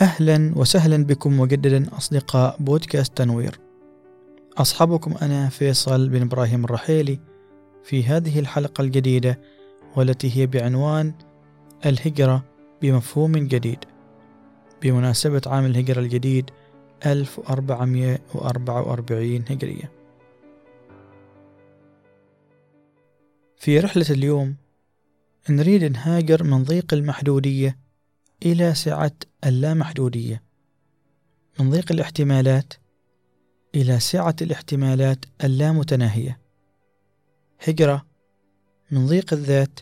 أهلا وسهلا بكم مجددا أصدقاء بودكاست تنوير. أصحابكم أنا فيصل بن إبراهيم الرحيلي في هذه الحلقة الجديدة والتي هي بعنوان الهجرة بمفهوم جديد. بمناسبة عام الهجرة الجديد 1444 هجرية. في رحلة اليوم نريد نهاجر من ضيق المحدودية إلى سعة اللامحدودية. من ضيق الاحتمالات إلى سعة الاحتمالات اللامتناهية. هجرة من ضيق الذات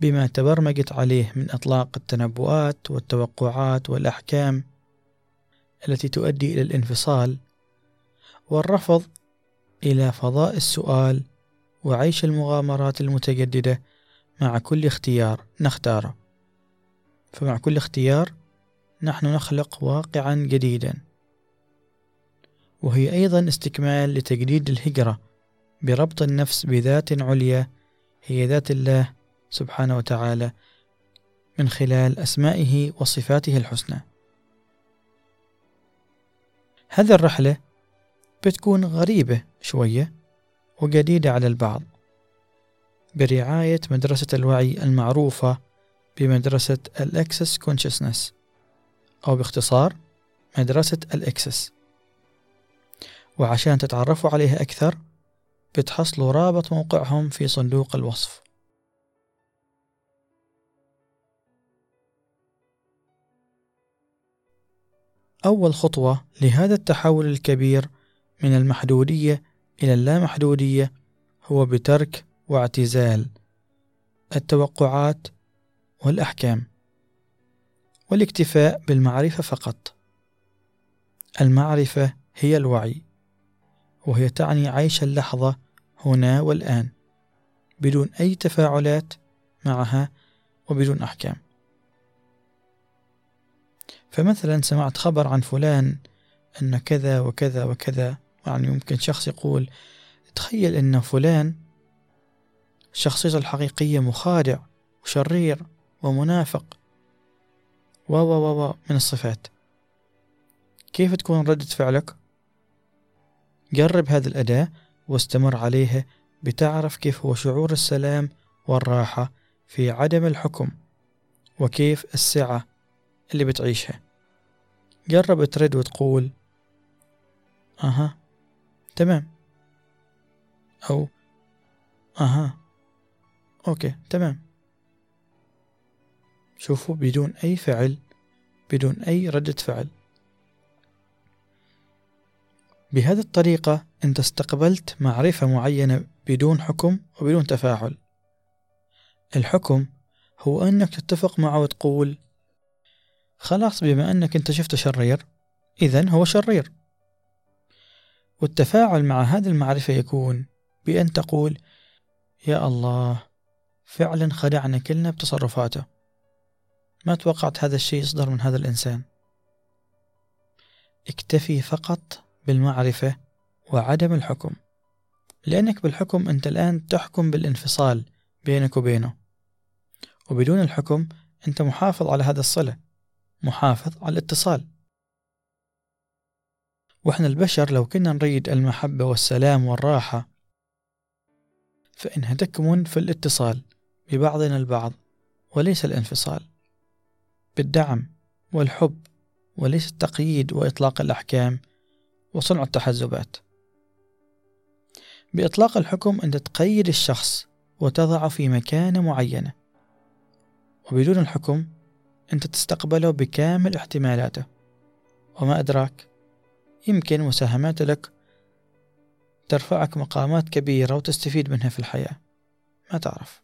بما تبرمجت عليه من إطلاق التنبؤات والتوقعات والأحكام التي تؤدي إلى الانفصال والرفض إلى فضاء السؤال وعيش المغامرات المتجددة مع كل اختيار نختاره. فمع كل اختيار نحن نخلق واقعا جديدا. وهي أيضا استكمال لتجديد الهجرة بربط النفس بذات عليا هي ذات الله سبحانه وتعالى من خلال أسمائه وصفاته الحسنى. هذه الرحلة بتكون غريبة شوية وجديدة على البعض. برعاية مدرسة الوعي المعروفة بمدرسة ال Access Consciousness أو باختصار مدرسة ال Access وعشان تتعرفوا عليها أكثر بتحصلوا رابط موقعهم في صندوق الوصف. أول خطوة لهذا التحول الكبير من المحدودية إلى اللامحدودية هو بترك واعتزال. التوقعات والأحكام والاكتفاء بالمعرفة فقط. المعرفة هي الوعي وهي تعني عيش اللحظة هنا والآن بدون أي تفاعلات معها وبدون أحكام. فمثلا سمعت خبر عن فلان أن كذا وكذا وكذا يعني يمكن شخص يقول تخيل أن فلان شخصيته الحقيقية مخادع وشرير ومنافق. و و و من الصفات. كيف تكون ردة فعلك؟ جرب هذه الأداة واستمر عليها بتعرف كيف هو شعور السلام والراحة في عدم الحكم وكيف السعة اللي بتعيشها. جرب ترد وتقول أها تمام. أو أها أوكي تمام. شوفوا بدون أي فعل بدون أي ردة فعل. بهذه الطريقة أنت استقبلت معرفة معينة بدون حكم وبدون تفاعل. الحكم هو أنك تتفق معه وتقول خلاص بما أنك أنت شفته شرير إذا هو شرير. والتفاعل مع هذه المعرفة يكون بأن تقول يا الله فعلا خدعنا كلنا بتصرفاته. ما توقعت هذا الشيء يصدر من هذا الإنسان. اكتفي فقط بالمعرفة وعدم الحكم لأنك بالحكم أنت الآن تحكم بالانفصال بينك وبينه. وبدون الحكم أنت محافظ على هذا الصلة محافظ على الاتصال. وإحنا البشر لو كنا نريد المحبة والسلام والراحة فإنها تكمن في الاتصال ببعضنا البعض وليس الانفصال. بالدعم والحب وليس التقييد وإطلاق الأحكام وصنع التحزبات. بإطلاق الحكم أنت تقيد الشخص وتضعه في مكانة معينة وبدون الحكم أنت تستقبله بكامل احتمالاته. وما أدراك يمكن مساهمات لك ترفعك مقامات كبيرة وتستفيد منها في الحياة. ما تعرف.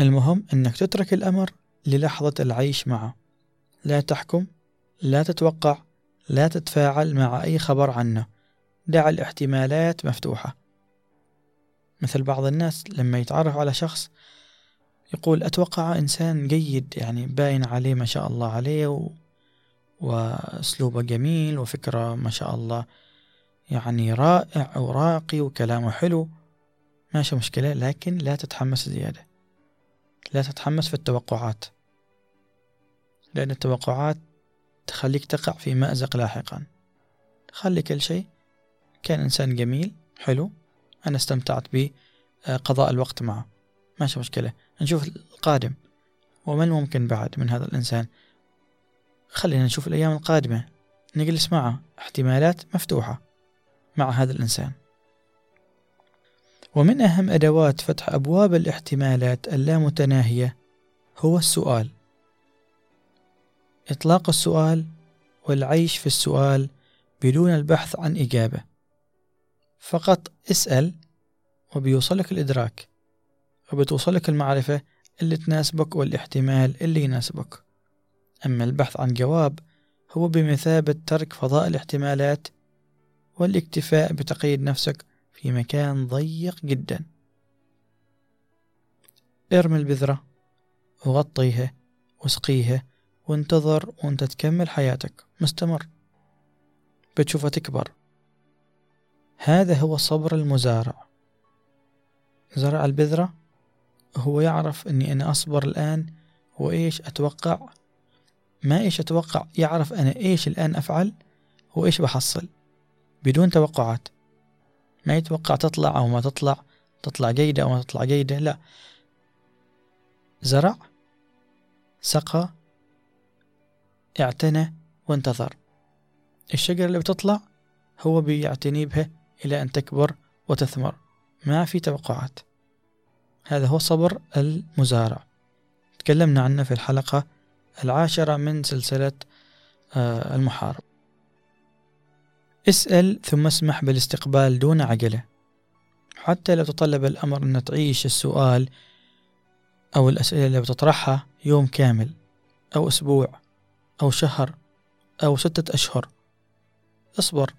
المهم أنك تترك الأمر للحظة العيش معه. لا تحكم لا تتوقع لا تتفاعل مع أي خبر عنه. دع الاحتمالات مفتوحة. مثل بعض الناس لما يتعرف على شخص يقول أتوقع إنسان جيد يعني باين عليه ما شاء الله عليه و... وأسلوبه جميل وفكرة ما شاء الله يعني رائع وراقي وكلامه حلو. ماشي مشكلة لكن لا تتحمس زيادة. لا تتحمس في التوقعات لأن التوقعات تخليك تقع في مأزق لاحقا. خلي كل شيء. كان إنسان جميل حلو. أنا استمتعت بقضاء الوقت معه. ماشي مشكلة. نشوف القادم. وما الممكن بعد من هذا الإنسان؟ خلينا نشوف الأيام القادمة. نجلس معه. احتمالات مفتوحة مع هذا الإنسان. ومن أهم أدوات فتح أبواب الاحتمالات اللامتناهية هو السؤال. إطلاق السؤال والعيش في السؤال بدون البحث عن إجابة. فقط اسأل وبيوصلك الإدراك وبتوصلك المعرفة اللي تناسبك والاحتمال اللي يناسبك. أما البحث عن جواب هو بمثابة ترك فضاء الاحتمالات والاكتفاء بتقييد نفسك في مكان ضيق جدا. ارمي البذرة وغطيها واسقيها وانتظر وانت تكمل حياتك. مستمر. بتشوفها تكبر. هذا هو صبر المزارع. زرع البذرة. هو يعرف إني أنا أصبر الآن وإيش أتوقع؟ ما إيش أتوقع؟ يعرف أنا إيش الآن أفعل وإيش بحصل؟ بدون توقعات. ما يتوقع تطلع أو ما تطلع تطلع جيدة أو ما تطلع جيدة لا. زرع سقى اعتنى وانتظر. الشجرة اللي بتطلع هو بيعتني بها إلى أن تكبر وتثمر. ما في توقعات. هذا هو صبر المزارع. تكلمنا عنه في الحلقة العاشرة من سلسلة آه، المحارب. اسأل ثم اسمح بالاستقبال دون عجلة. حتى لو تطلب الأمر أن تعيش السؤال أو الأسئلة اللي بتطرحها يوم كامل أو أسبوع أو شهر أو ستة أشهر. اصبر.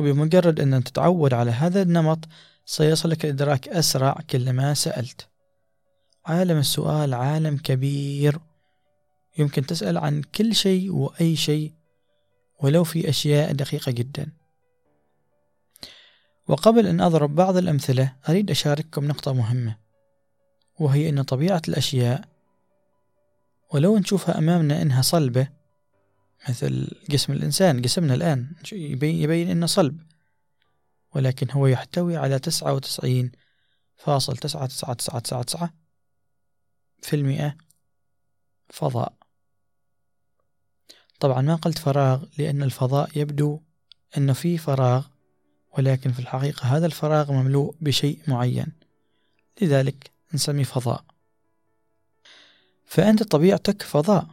وبمجرد أن تتعود على هذا النمط سيصلك الإدراك أسرع كلما سألت. عالم السؤال عالم كبير. يمكن تسأل عن كل شيء وأي شيء ولو في أشياء دقيقة جدا. وقبل أن أضرب بعض الأمثلة أريد أشارككم نقطة مهمة وهي أن طبيعة الأشياء ولو نشوفها أمامنا إنها صلبة مثل جسم الإنسان جسمنا الآن يبين, إنه صلب ولكن هو يحتوي على تسعة وتسعين فاصل تسعة تسعة تسعة تسعة تسعة في المئة فضاء. طبعا ما قلت فراغ لأن الفضاء يبدو أنه في فراغ ولكن في الحقيقة هذا الفراغ مملوء بشيء معين. لذلك نسميه فضاء. فأنت طبيعتك فضاء.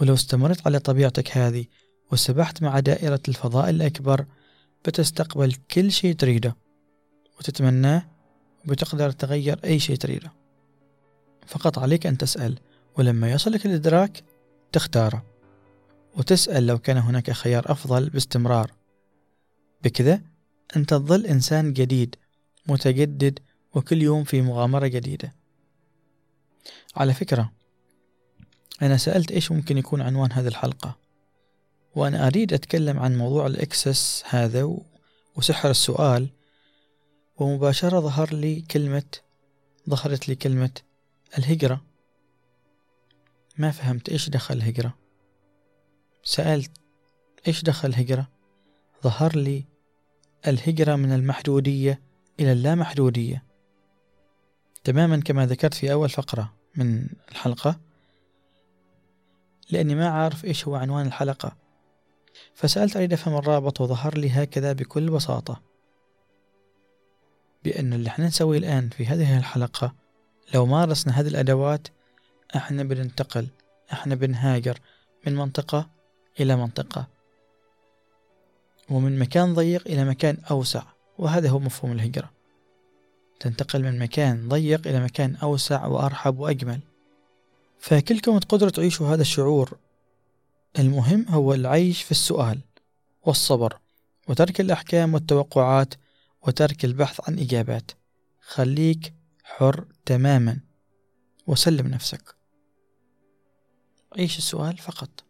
ولو استمرت على طبيعتك هذه وسبحت مع دائرة الفضاء الأكبر بتستقبل كل شيء تريده وتتمناه وبتقدر تغير أي شيء تريده. فقط عليك أن تسأل ولما يصلك الإدراك تختاره. وتسأل لو كان هناك خيار أفضل باستمرار. بكذا أنت تظل إنسان جديد متجدد وكل يوم في مغامرة جديدة. على فكرة أنا سألت إيش ممكن يكون عنوان هذه الحلقة. وأنا أريد أتكلم عن موضوع الإكسس هذا وسحر السؤال. ومباشرة ظهر لي كلمة ظهرت لي كلمة الهجرة. ما فهمت إيش دخل الهجرة؟ سألت إيش دخل الهجرة؟ ظهر لي الهجرة من المحدودية إلى اللامحدودية. تماما كما ذكرت في أول فقرة من الحلقة لأني ما عارف إيش هو عنوان الحلقة. فسألت أريد أفهم الرابط وظهر لي هكذا بكل بساطة. بأن اللي إحنا نسويه الآن في هذه الحلقة لو مارسنا هذه الأدوات إحنا بننتقل إحنا بنهاجر من منطقة إلى منطقة. ومن مكان ضيق إلى مكان أوسع. وهذا هو مفهوم الهجرة. تنتقل من مكان ضيق إلى مكان أوسع وأرحب وأجمل. فكلكم تقدروا تعيشوا هذا الشعور. المهم هو العيش في السؤال والصبر وترك الأحكام والتوقعات وترك البحث عن إجابات. خليك حر تماما وسلم نفسك. عيش السؤال فقط.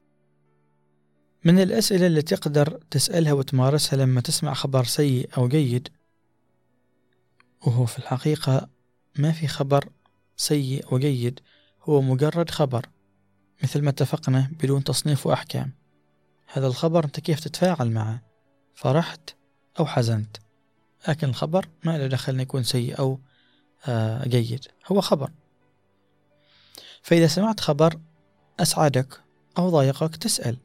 من الأسئلة اللي تقدر تسألها وتمارسها لما تسمع خبر سيء أو جيد وهو في الحقيقة ما في خبر سيء وجيد هو مجرد خبر مثل ما اتفقنا بدون تصنيف وأحكام. هذا الخبر أنت كيف تتفاعل معه؟ فرحت أو حزنت؟ لكن الخبر ما له دخل يكون سيء أو آه جيد هو خبر. فإذا سمعت خبر أسعدك أو ضايقك تسأل.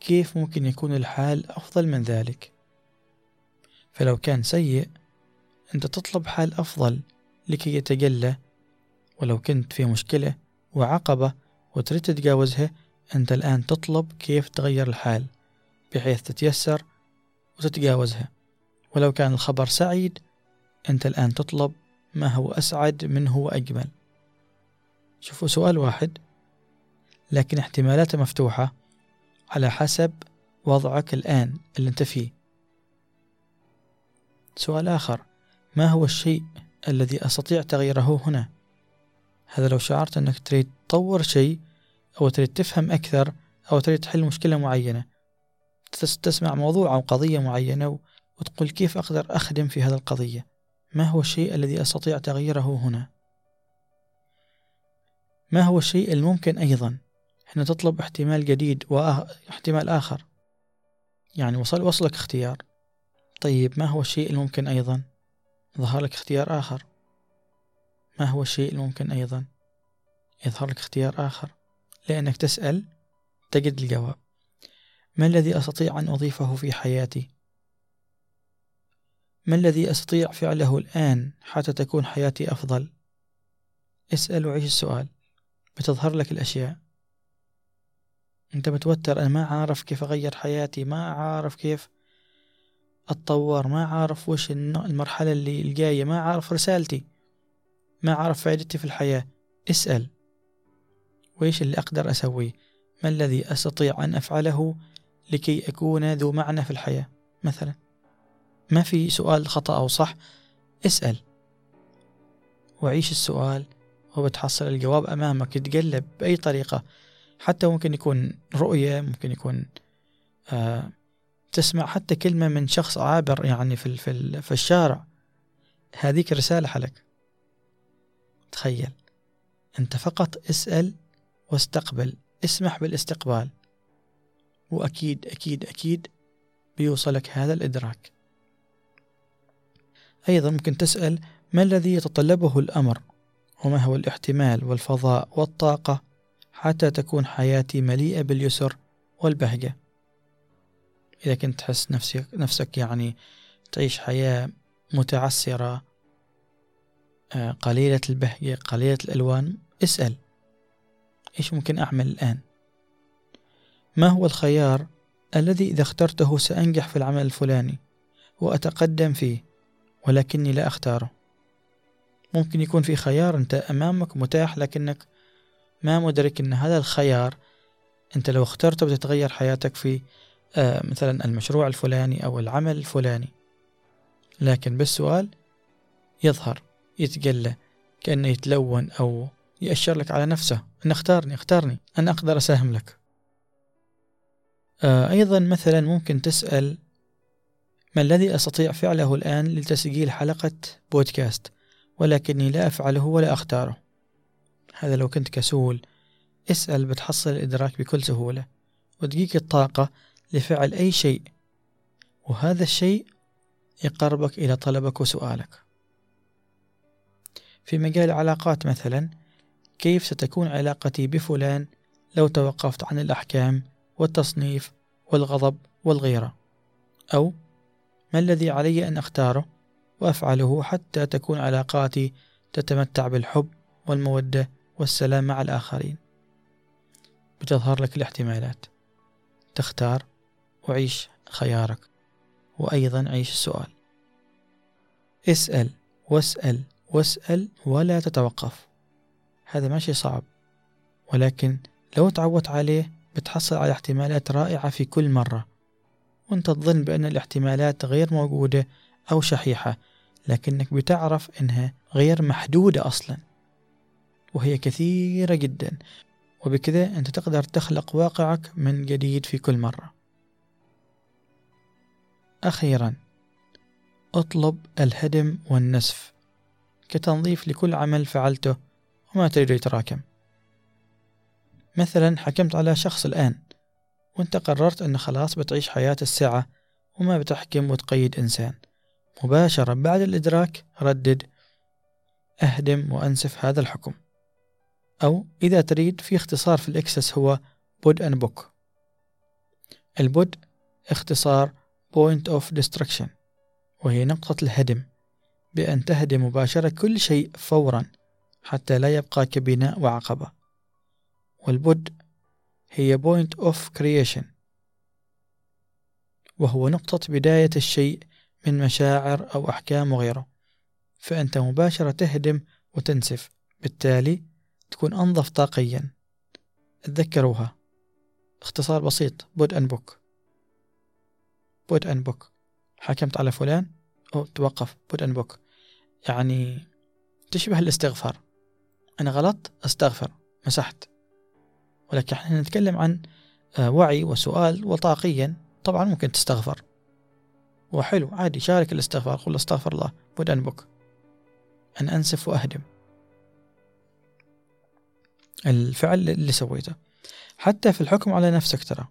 كيف ممكن يكون الحال أفضل من ذلك؟ فلو كان سيء أنت تطلب حال أفضل لكي يتجلى. ولو كنت في مشكلة وعقبة وتريد تتجاوزها أنت الآن تطلب كيف تغير الحال بحيث تتيسر وتتجاوزها. ولو كان الخبر سعيد أنت الآن تطلب ما هو أسعد منه وأجمل شوفوا سؤال واحد لكن احتمالاته مفتوحة. على حسب وضعك الآن اللي أنت فيه. سؤال آخر. ما هو الشيء الذي أستطيع تغييره هنا؟ هذا لو شعرت أنك تريد تطور شيء أو تريد تفهم أكثر أو تريد تحل مشكلة معينة. تسمع موضوع أو قضية معينة وتقول كيف أقدر أخدم في هذه القضية؟ ما هو الشيء الذي أستطيع تغييره هنا؟ ما هو الشيء الممكن أيضا؟ هنا تطلب احتمال جديد واحتمال آخر. يعني وصل وصلك اختيار. طيب ما هو الشيء الممكن أيضا؟ ظهر لك اختيار آخر. ما هو الشيء الممكن أيضا؟ يظهر لك اختيار آخر. لأنك تسأل تجد الجواب. ما الذي أستطيع أن أضيفه في حياتي؟ ما الذي أستطيع فعله الآن حتى تكون حياتي أفضل؟ اسأل وعيش السؤال. بتظهر لك الأشياء. أنت متوتر أنا ما عارف كيف أغير حياتي ما عارف كيف أتطور ما عارف وش المرحلة اللي الجاية ما عارف رسالتي ما عارف فائدتي في الحياة. اسأل. وإيش اللي أقدر أسويه؟ ما الذي أستطيع أن أفعله لكي أكون ذو معنى في الحياة؟ مثلا ما في سؤال خطأ أو صح؟ اسأل. وعيش السؤال وبتحصل الجواب أمامك يتقلب بأي طريقة. حتى ممكن يكون رؤية ممكن يكون آه تسمع حتى كلمة من شخص عابر يعني في, في, في الشارع. هذيك رسالة لك تخيل. أنت فقط اسأل واستقبل. اسمح بالاستقبال. وأكيد أكيد أكيد بيوصلك هذا الإدراك. أيضا ممكن تسأل ما الذي يتطلبه الأمر؟ وما هو الاحتمال والفضاء والطاقة؟ حتى تكون حياتي مليئة باليسر والبهجة. إذا كنت تحس نفسك, نفسك يعني تعيش حياة متعسرة آه، قليلة البهجة قليلة الألوان اسأل إيش ممكن أعمل الآن؟ ما هو الخيار الذي إذا اخترته سأنجح في العمل الفلاني وأتقدم فيه ولكني لا أختاره؟ ممكن يكون في خيار أنت أمامك متاح لكنك ما مدرك أن هذا الخيار أنت لو اخترته بتتغير حياتك في آه مثلا المشروع الفلاني أو العمل الفلاني. لكن بالسؤال يظهر يتجلى كأنه يتلون أو يأشر لك على نفسه. أن اختارني اختارني. أنا أقدر أساهم لك. آه أيضا مثلا ممكن تسأل ما الذي أستطيع فعله الآن لتسجيل حلقة بودكاست؟ ولكني لا أفعله ولا أختاره. هذا لو كنت كسول اسأل بتحصل الإدراك بكل سهولة وتجيك الطاقة لفعل أي شيء وهذا الشيء يقربك إلى طلبك وسؤالك. في مجال العلاقات مثلا كيف ستكون علاقتي بفلان لو توقفت عن الأحكام والتصنيف والغضب والغيرة؟ أو ما الذي علي أن أختاره وأفعله حتى تكون علاقاتي تتمتع بالحب والمودة والسلام مع الآخرين. بتظهر لك الاحتمالات. تختار وعيش خيارك. وأيضا عيش السؤال. اسأل واسأل واسأل ولا تتوقف. هذا ماشي صعب. ولكن لو تعودت عليه بتحصل على احتمالات رائعة في كل مرة. وأنت تظن بأن الاحتمالات غير موجودة أو شحيحة لكنك بتعرف أنها غير محدودة أصلا. وهي كثيرة جدا. وبكذا أنت تقدر تخلق واقعك من جديد في كل مرة. أخيرا اطلب الهدم والنسف كتنظيف لكل عمل فعلته وما تريد يتراكم. مثلا حكمت على شخص الآن وأنت قررت أن خلاص بتعيش حياة السعة وما بتحكم وتقيد إنسان. مباشرة بعد الإدراك ردد أهدم وأنسف هذا الحكم. أو إذا تريد في اختصار في ال Access هو POD and POC. ال POD اختصار point of destruction وهي نقطة الهدم بأن تهدم مباشرة كل شيء فورا حتى لا يبقى كبناء وعقبة. والبود هي point of creation وهو نقطة بداية الشيء من مشاعر أو أحكام وغيره فأنت مباشرة تهدم وتنسف بالتالي تكون أنظف طاقيا. تذكروها اختصار بسيط. POD and POC POD and POC حكمت على فلان. أو توقف. POD and POC يعني تشبه الاستغفار. أنا غلط أستغفر. مسحت. ولكن إحنا نتكلم عن آه، وعي وسؤال وطاقة. طبعا ممكن تستغفر. وحلو. عادي. شارك الاستغفار. قل أستغفر الله. POD and POC أن أنسف وأهدم. الفعل اللي سويته. حتى في الحكم على نفسك ترى.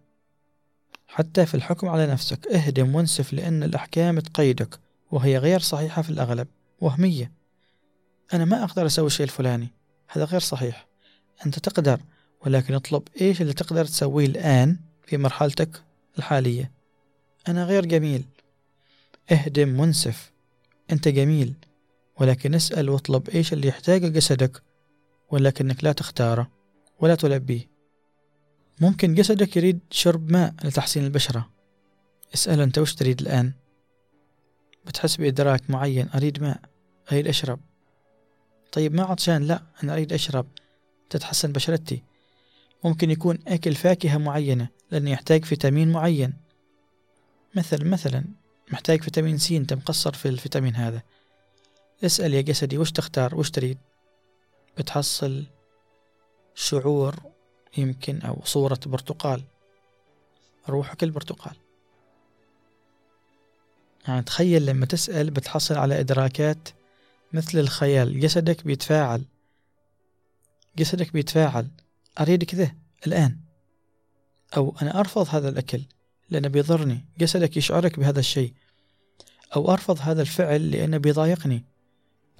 حتى في الحكم على نفسك. اهدم وانسف لأن الأحكام تقيدك وهي غير صحيحة في الأغلب. وهمية. أنا ما أقدر أسوي الشيء الفلاني. هذا غير صحيح. أنت تقدر ولكن اطلب إيش اللي تقدر تسويه الآن في مرحلتك الحالية. أنا غير جميل. اهدم وانسف أنت جميل. ولكن اسأل واطلب إيش اللي يحتاجه جسدك ولكنك لا تختاره ولا تلبيه. ممكن جسدك يريد شرب ماء لتحسين البشرة. اسأل أنت وش تريد الآن؟ بتحس بإدراك معين أريد ماء أريد أشرب. طيب ما عطشان لا أنا أريد أشرب. تتحسن بشرتي. ممكن يكون أكل فاكهة معينة لأنه يحتاج فيتامين معين. مثل مثلا محتاج فيتامين سي أنت مقصر في الفيتامين هذا. اسأل يا جسدي وش تختار؟ وش تريد؟ بتحصل شعور يمكن أو صورة برتقال روحك البرتقال يعني تخيل لما تسأل بتحصل على إدراكات مثل الخيال جسدك بيتفاعل جسدك بيتفاعل أريد كذا الآن؟ أو أنا أرفض هذا الأكل لأنه بيضرني جسدك يشعرك بهذا الشيء. أو أرفض هذا الفعل لأنه بيضايقني.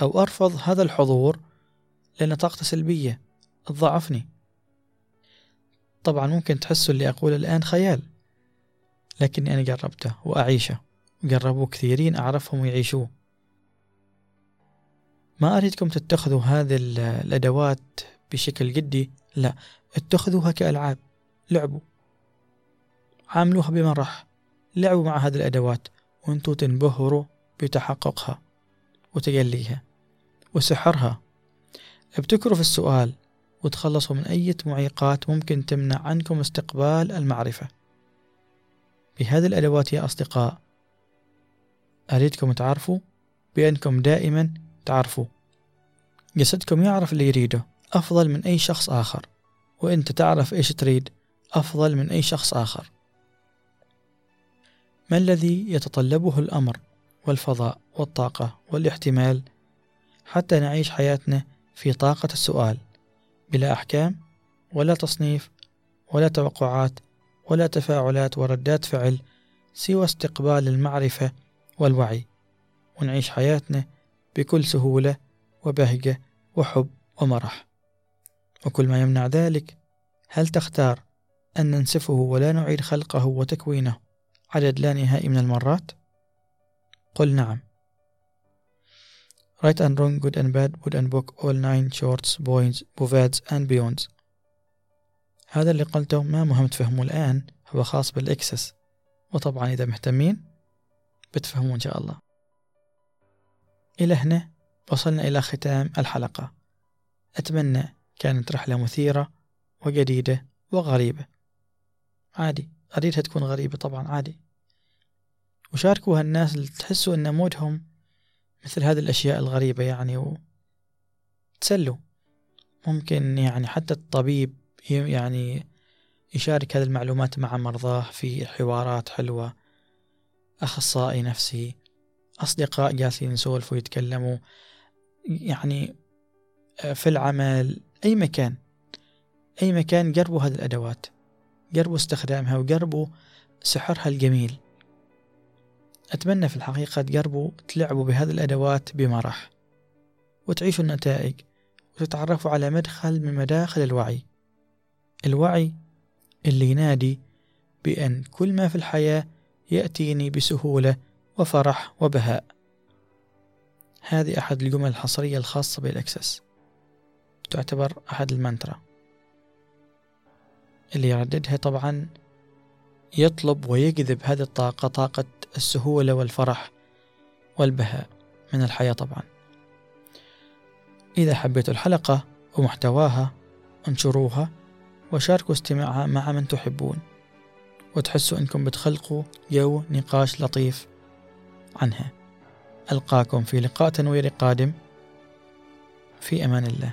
أو أرفض هذا الحضور لأن طاقته سلبية. تضعفني طبعا ممكن تحسوا اللي أقوله الآن خيال لكني أنا جربته وأعيشه. جربوه كثيرين أعرفهم ويعيشوه. ما أريدكم تتخذوا هذه الأدوات بشكل جدي؟ لا اتخذوها كألعاب. لعبوا. عاملوها بمرح لعبوا مع هذه الأدوات وأنتوا تنبهروا بتحققها وتجليها وسحرها. ابتكروا في السؤال وتخلصوا من أي معيقات ممكن تمنع عنكم استقبال المعرفة. بهذه الأدوات يا أصدقاء أريدكم تعرفوا بأنكم دائما تعرفوا. جسدكم يعرف اللي يريده أفضل من أي شخص آخر وأنت تعرف إيش تريد أفضل من أي شخص آخر. ما الذي يتطلبه الأمر والفضاء والطاقة والاحتمال حتى نعيش حياتنا في طاقة السؤال بلا أحكام ولا تصنيف ولا توقعات ولا تفاعلات وردات فعل سوى استقبال المعرفة والوعي. ونعيش حياتنا بكل سهولة وبهجة وحب ومرح. وكل ما يمنع ذلك هل تختار أن ننسفه ولا نعيد خلقه وتكوينه عدد لا نهائي من المرات؟ قل نعم. Right and Wrong, Good and Bad, Good and Book, All Nine Shorts, Boys, Bovads and Beyonds. هذا اللي قلته ما مهم تفهموه الآن هو خاص بالإكسس. وطبعا إذا مهتمين بتفهموا إن شاء الله. إلى هنا وصلنا إلى ختام الحلقة. أتمنى كانت رحلة مثيرة وجديدة وغريبة. عادي أريدها تكون غريبة طبعا عادي. وشاركوها الناس اللي تحسوا أن مودهم مثل هذه الأشياء الغريبة يعني و تسلوا ممكن يعني حتى الطبيب يعني يشارك هذه المعلومات مع مرضاه في حوارات حلوة. أخصائي نفسي أصدقاء جالسين يسولفوا ويتكلموا يعني في العمل أي مكان. أي مكان قربوا هذه الأدوات. قربوا استخدامها وقربوا سحرها الجميل. أتمنى في الحقيقة تقربوا تلعبوا بهذه الأدوات بمرح وتعيشوا النتائج وتتعرفوا على مدخل من مداخل الوعي. الوعي اللي ينادي بأن كل ما في الحياة يأتيني بسهولة وفرح وبهاء. هذه أحد الجمل الحصرية الخاصة بالأكسس. تعتبر أحد المانترا. اللي يرددها طبعا يطلب ويجذب هذه الطاقة طاقة السهولة والفرح والبهاء من الحياة طبعا. إذا حبيتوا الحلقة ومحتواها انشروها وشاركوا استماعها مع من تحبون وتحسوا أنكم بتخلقوا جو نقاش لطيف عنها. ألقاكم في لقاء تنويري قادم. في أمان الله.